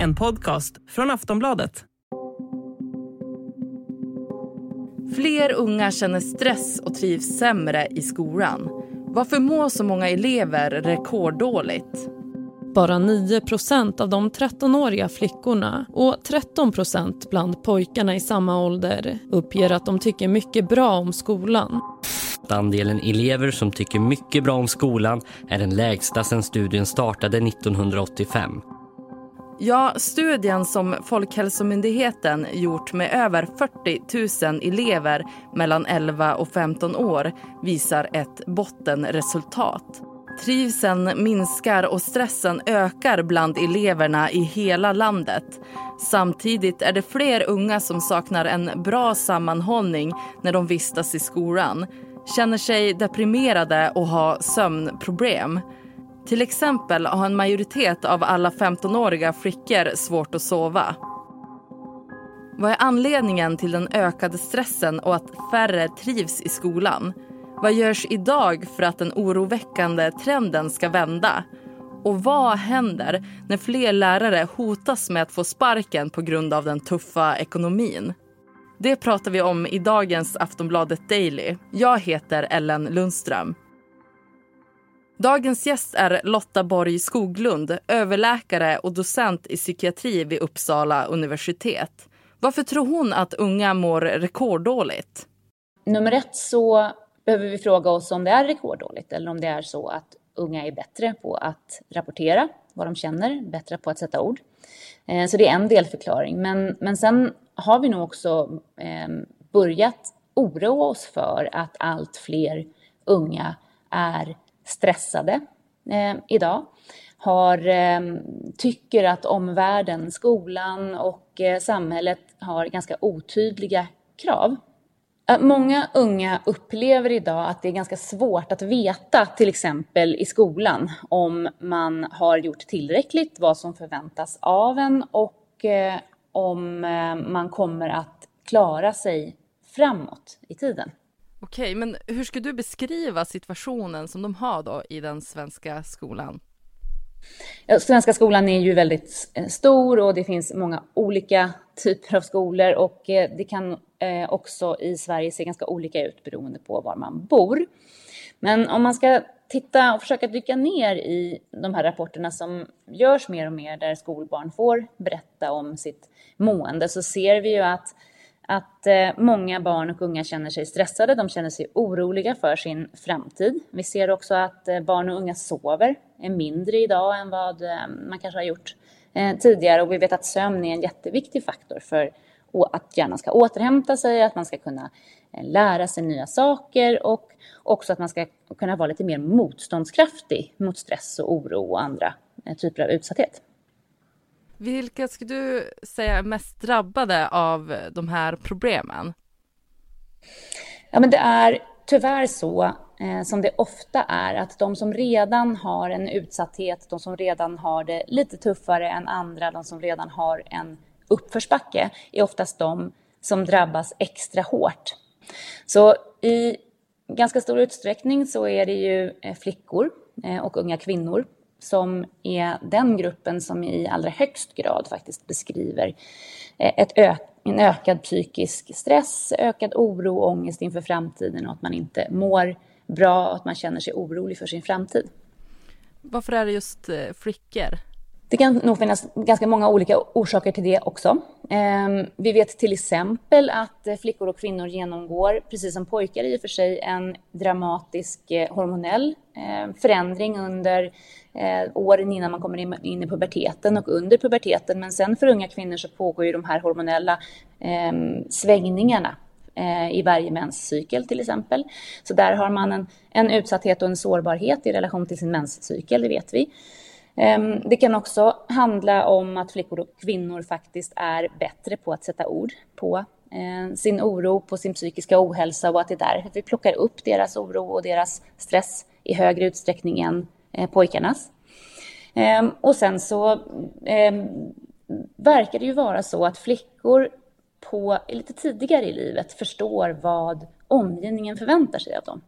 En podcast från Aftonbladet. Fler unga känner stress och trivs sämre i skolan. Varför mår så många elever rekorddåligt? Bara 9% av de 13-åriga flickorna och 13% bland pojkarna i samma ålder uppger att de tycker mycket bra om skolan att Andelen elever som tycker mycket bra om skolan är den lägsta sedan studien startade 1985. Ja, studien som Folkhälsomyndigheten gjort med över 40 000 elever mellan 11 och 15 år visar ett bottenresultat. Trivseln minskar och stressen ökar bland eleverna i hela landet. Samtidigt är det fler unga som saknar en bra sammanhållning när de vistas i skolan känner sig deprimerade och har sömnproblem. Till exempel har en majoritet av alla 15-åriga flickor svårt att sova. Vad är anledningen till den ökade stressen och att färre trivs i skolan? Vad görs idag för att den oroväckande trenden ska vända? Och vad händer när fler lärare hotas med att få sparken på grund av den tuffa ekonomin? Det pratar vi om i dagens Aftonbladet Daily. Jag heter Ellen Lundström. Dagens gäst är Lotta Borg Skoglund, överläkare och docent i psykiatri vid Uppsala universitet. Varför tror hon att unga mår rekorddåligt? Nummer ett så behöver vi fråga oss om det är rekorddåligt eller om det är så att unga är bättre på att rapportera vad de känner, bättre på att sätta ord. Eh, så det är en delförklaring. Men, men sen har vi nog också eh, börjat oroa oss för att allt fler unga är stressade eh, idag. Har, eh, tycker att omvärlden, skolan och eh, samhället har ganska otydliga krav. Många unga upplever idag att det är ganska svårt att veta, till exempel i skolan, om man har gjort tillräckligt, vad som förväntas av en och eh, om eh, man kommer att klara sig framåt i tiden. Okej, men hur skulle du beskriva situationen som de har då i den svenska skolan? Ja, svenska skolan är ju väldigt eh, stor och det finns många olika typer av skolor och det kan också i Sverige se ganska olika ut beroende på var man bor. Men om man ska titta och försöka dyka ner i de här rapporterna som görs mer och mer där skolbarn får berätta om sitt mående så ser vi ju att, att eh, många barn och unga känner sig stressade, de känner sig oroliga för sin framtid. Vi ser också att eh, barn och unga sover är mindre idag än vad eh, man kanske har gjort tidigare och vi vet att sömn är en jätteviktig faktor för att hjärnan ska återhämta sig, att man ska kunna lära sig nya saker och också att man ska kunna vara lite mer motståndskraftig mot stress och oro och andra typer av utsatthet. Vilka skulle du säga är mest drabbade av de här problemen? Ja, men det är tyvärr så eh, som det ofta är att de som redan har en utsatthet, de som redan har det lite tuffare än andra, de som redan har en uppförsbacke, är oftast de som drabbas extra hårt. Så i ganska stor utsträckning så är det ju eh, flickor eh, och unga kvinnor som är den gruppen som i allra högst grad faktiskt beskriver eh, ett ök en ökad psykisk stress, ökad oro och ångest inför framtiden och att man inte mår bra och att man känner sig orolig för sin framtid. Varför är det just flickor? Det kan nog finnas ganska många olika orsaker till det också. Ehm, vi vet till exempel att eh, flickor och kvinnor genomgår, precis som pojkar i och för sig, en dramatisk eh, hormonell ehm, förändring under eh, åren innan man kommer in, i puberteten och under puberteten. Men sen för unga kvinnor så pågår ju de här hormonella ehm, svängningarna i varje menscykel till exempel. Så där har man en, en utsatthet och en sårbarhet i relation till sin menscykel, det vet vi. Ehm, det kan också handla om att flickor och kvinnor faktiskt är bättre på att sätta ord på eh, sin oro, på sin psykiska ohälsa och att det är därför vi plockar upp deras oro och deras stress i högre utsträckning än eh, pojkarnas. Ehm, och sen så ehm, verkar det ju vara så att flickor på, lite tidigare i livet förstår vad omgivningen förväntar sig av dem.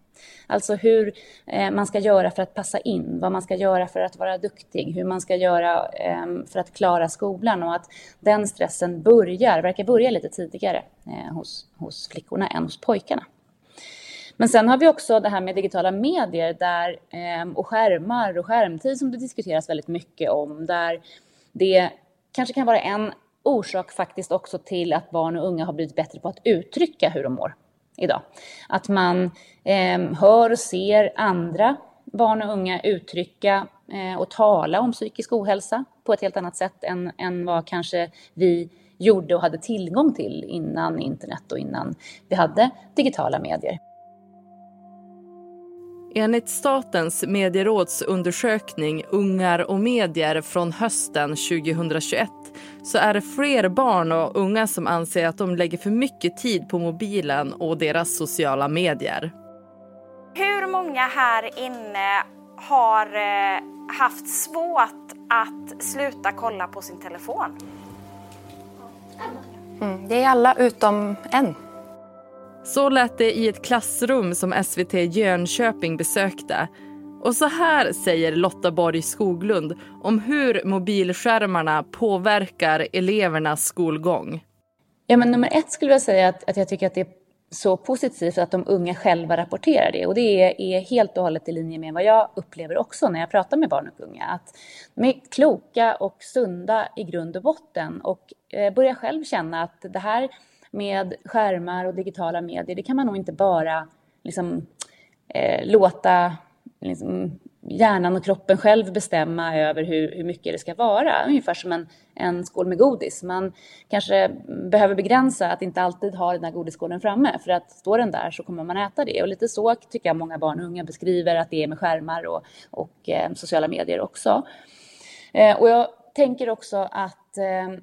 Alltså hur eh, man ska göra för att passa in, vad man ska göra för att vara duktig, hur man ska göra ehm, för att klara skolan och att den stressen börjar, verkar börja lite tidigare eh, hos, hos flickorna än hos pojkarna. Men sen har vi också det här med digitala medier där, ehm, och skärmar och skärmtid som det diskuteras väldigt mycket om, där det kanske kan vara en orsak faktiskt också till att barn och unga har blivit bättre på att uttrycka hur de mår idag. Att man eh, hör och ser andra barn och unga uttrycka eh, och tala om psykisk ohälsa på ett helt annat sätt än, än vad kanske vi gjorde och hade tillgång till innan internet och innan vi hade digitala medier. Enligt Statens medieråds undersökning Ungar och medier från hösten 2021 så är det fler barn och unga som anser att de lägger för mycket tid på mobilen och deras sociala medier. Hur många här inne har eh, haft svårt att sluta kolla på sin telefon? Mm, det är alla utom en. Så lät det i ett klassrum som SVT Jönköping besökte. Och så här säger Lotta Borg Skoglund om hur mobilskärmarna påverkar elevernas skolgång. Ja, men nummer ett skulle jag säga att, att jag tycker att det är så positivt att de unga själva rapporterar det. Och det är, är, helt och hållet i linje med vad jag upplever också när jag pratar med barn och unga. Att de är kloka och sunda i grund och botten och eh, börjar själv känna att det här med skärmar och digitala medier, det kan man nog inte bara liksom, eh, låta liksom, hjärnan och kroppen själv bestämma över hur, hur mycket det ska vara. Ungefär som en, en skål med godis. Man kanske behöver begränsa att inte alltid ha den där godisskålen framme. För att står den där så kommer man äta det. Och lite så tycker jag många barn och unga beskriver att det är med skärmar och, och eh, sociala medier också. Eh, och jag tänker också att eh,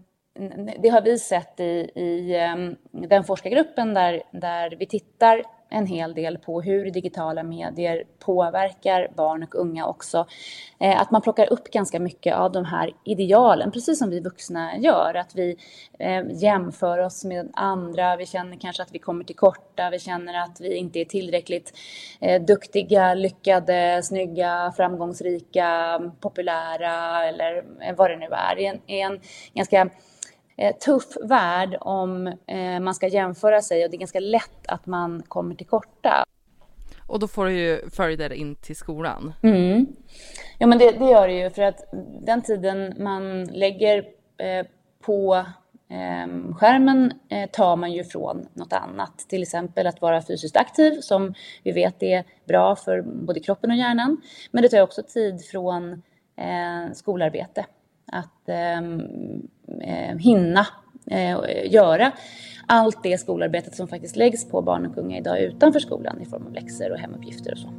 det har vi sett i, i ehm, den forskargruppen där, där vi tittar en hel del på hur digitala medier påverkar barn och unga också. Eh, att man plockar upp ganska mycket av de här idealen, precis som vi vuxna gör. Att vi ehm, jämför oss med andra, vi känner kanske att vi kommer till korta, vi känner att vi inte är tillräckligt eh, duktiga, lyckade, snygga, framgångsrika, populära eller eh, vad det nu är. Det är en, en ganska tuff värld om eh, man ska jämföra sig och det är ganska lätt att man kommer till korta. Och då får det ju följder in till skolan. Mm. Ja men det, det, gör det ju för att den tiden man lägger eh, på ehm, skärmen eh, tar man ju från något annat. Till exempel att vara fysiskt aktiv som vi vet är bra för både kroppen och hjärnan. Men det tar också tid från eh, skolarbete att ehm, eh, hinna eh, göra allt det skolarbetet som faktiskt läggs på barn och unga idag utanför skolan i form av läxor och hemuppgifter och så.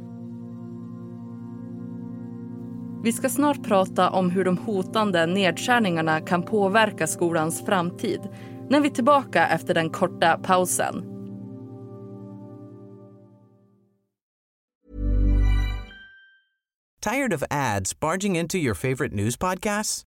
Vi ska snart prata om hur de hotande nedskärningarna kan påverka skolans framtid när vi är tillbaka efter den korta pausen. Tired of ads barging into your favorite news podcasts?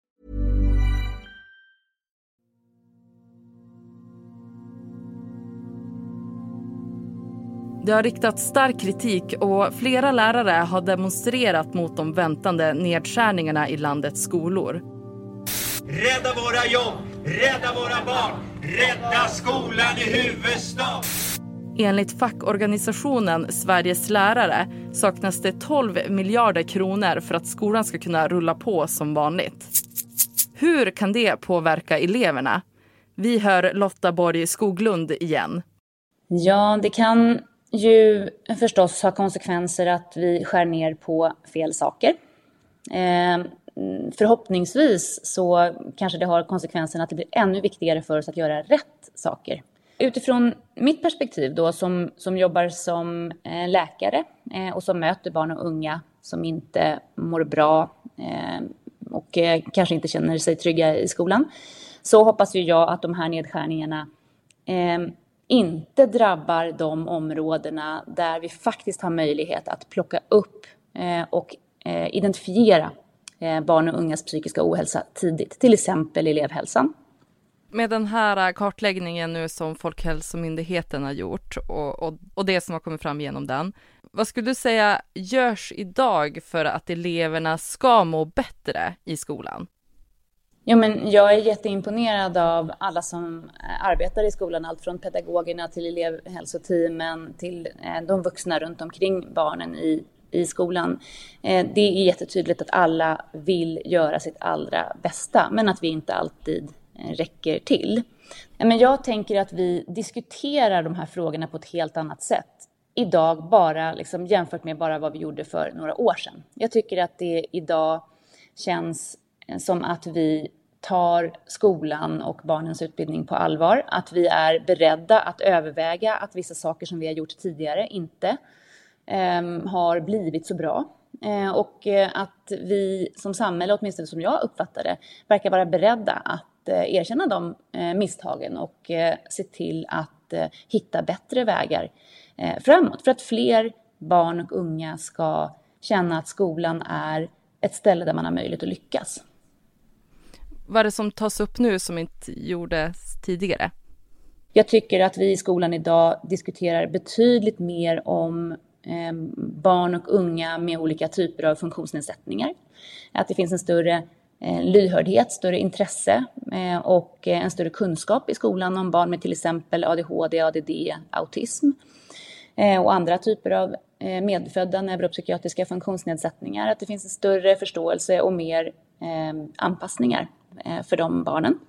Det har riktats stark kritik och flera lärare har demonstrerat mot de väntande nedskärningarna i landets skolor. Rädda våra jobb, rädda våra barn, rädda skolan i huvudstaden. Enligt fackorganisationen Sveriges lärare saknas det 12 miljarder kronor för att skolan ska kunna rulla på som vanligt. Hur kan det påverka eleverna? Vi hör Lotta Borg Skoglund igen. Ja, det kan ju förstås ha konsekvenser att vi skär ner på fel saker. Eh, förhoppningsvis så kanske det har konsekvensen att det blir ännu viktigare för oss att göra rätt saker. Utifrån mitt perspektiv då som, som jobbar som eh, läkare eh, och som möter barn och unga som inte mår bra eh, och eh, kanske inte känner sig trygga i skolan så hoppas ju jag att de här nedskärningarna eh, inte drabbar de områdena där vi faktiskt har möjlighet att plocka upp eh, och eh, identifiera eh, barn och ungas psykiska ohälsa tidigt, till exempel elevhälsan. Med den här kartläggningen nu som Folkhälsomyndigheten har gjort och, och, och det som har kommit fram genom den, vad skulle du säga görs idag för att eleverna ska må bättre i skolan? Ja, men jag är jätteimponerad av alla som eh, arbetar i skolan, allt från pedagogerna till elevhälsoteamen till eh, de vuxna runt omkring barnen i, i skolan. Eh, det är jättetydligt att alla vill göra sitt allra bästa, men att vi inte alltid räcker till. Men jag tänker att vi diskuterar de här frågorna på ett helt annat sätt idag bara liksom jämfört med bara vad vi gjorde för några år sedan. Jag tycker att det idag känns som att vi tar skolan och barnens utbildning på allvar. Att vi är beredda att överväga att vissa saker som vi har gjort tidigare inte eh, har blivit så bra. Eh, och eh, att vi som samhälle, åtminstone som jag uppfattar det, verkar vara beredda att eh, erkänna de eh, misstagen och eh, se till att eh, hitta bättre vägar eh, framåt. För att fler barn och unga ska känna att skolan är ett ställe där man har möjlighet att lyckas. Vad är det som tas upp nu som inte gjordes tidigare? Jag tycker att vi i skolan idag diskuterar betydligt mer om eh, barn och unga med olika typer av funktionsnedsättningar. Att det finns en större eh, lyhördhet, större intresse eh, och eh, en större kunskap i skolan om barn med till exempel ADHD, ADD, autism eh, och andra typer av eh, medfödda neuropsykiatriska funktionsnedsättningar. Att det finns en större förståelse och mer ehm, anpassningar Eh, för de barnen.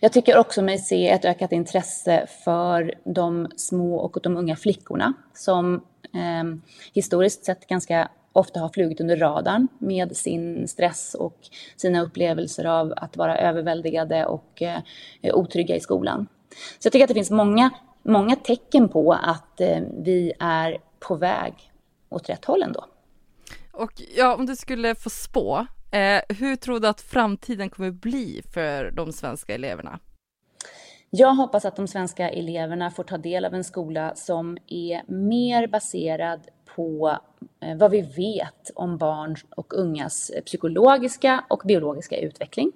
Jag tycker också mig se ett ökat intresse för de små och de unga flickorna som eh, historiskt sett ganska ofta har flugit under radarn med sin stress och sina upplevelser av att vara överväldigade och eh, otrygga i skolan. Så jag tycker att det finns många, många tecken på att eh, vi är på väg åt rätt håll ändå. Och ja, om du skulle få spå, Eh, hur tror du att framtiden kommer bli för de svenska eleverna? Jag hoppas att de svenska eleverna får ta del av en skola som är mer baserad på eh, vad vi vet om barns och ungas psykologiska och biologiska utveckling.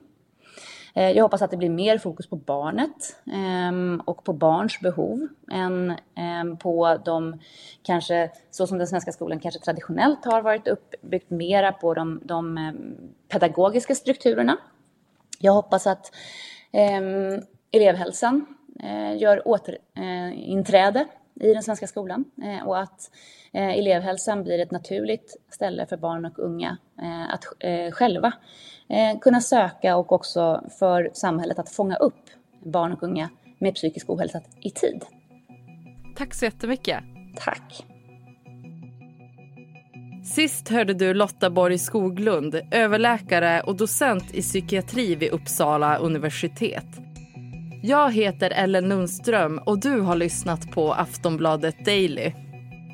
Eh, jag hoppas att det blir mer fokus på barnet ehm, och på barns behov än ehm, på de, kanske så som den svenska skolan kanske traditionellt har varit uppbyggt, mera på de, de ehm, pedagogiska strukturerna. Jag hoppas att elevhälsan eh, gör återinträde eh, i den svenska skolan eh, och att elevhälsan blir ett naturligt ställe för barn och unga att själva eh, kunna söka och också för samhället att fånga upp barn och unga med psykisk ohälsa i tid. Tack så jättemycket. Tack. Sist hörde du Lotta Borg Skoglund, överläkare och docent i psykiatri vid Uppsala universitet. Jag heter Ellen Lundström och du har lyssnat på Aftonbladet Daily.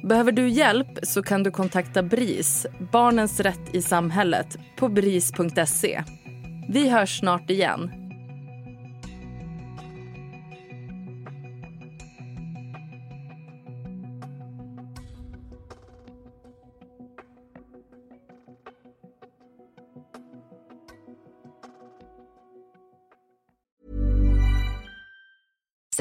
Behöver du hjälp så kan du kontakta BRIS, Barnens rätt i samhället, på bris.se. Vi hörs snart igen.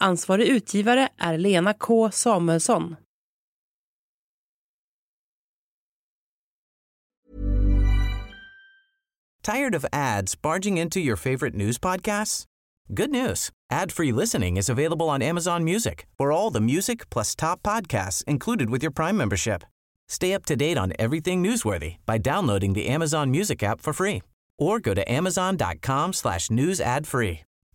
Ansvarig utgivare är Lena K Samuelsson. Tired of ads barging into your favorite news podcasts? Good news. Ad-free listening is available on Amazon Music for all the music plus top podcasts included with your Prime membership. Stay up to date on everything newsworthy by downloading the Amazon Music app for free or go to amazon.com slash news ad free.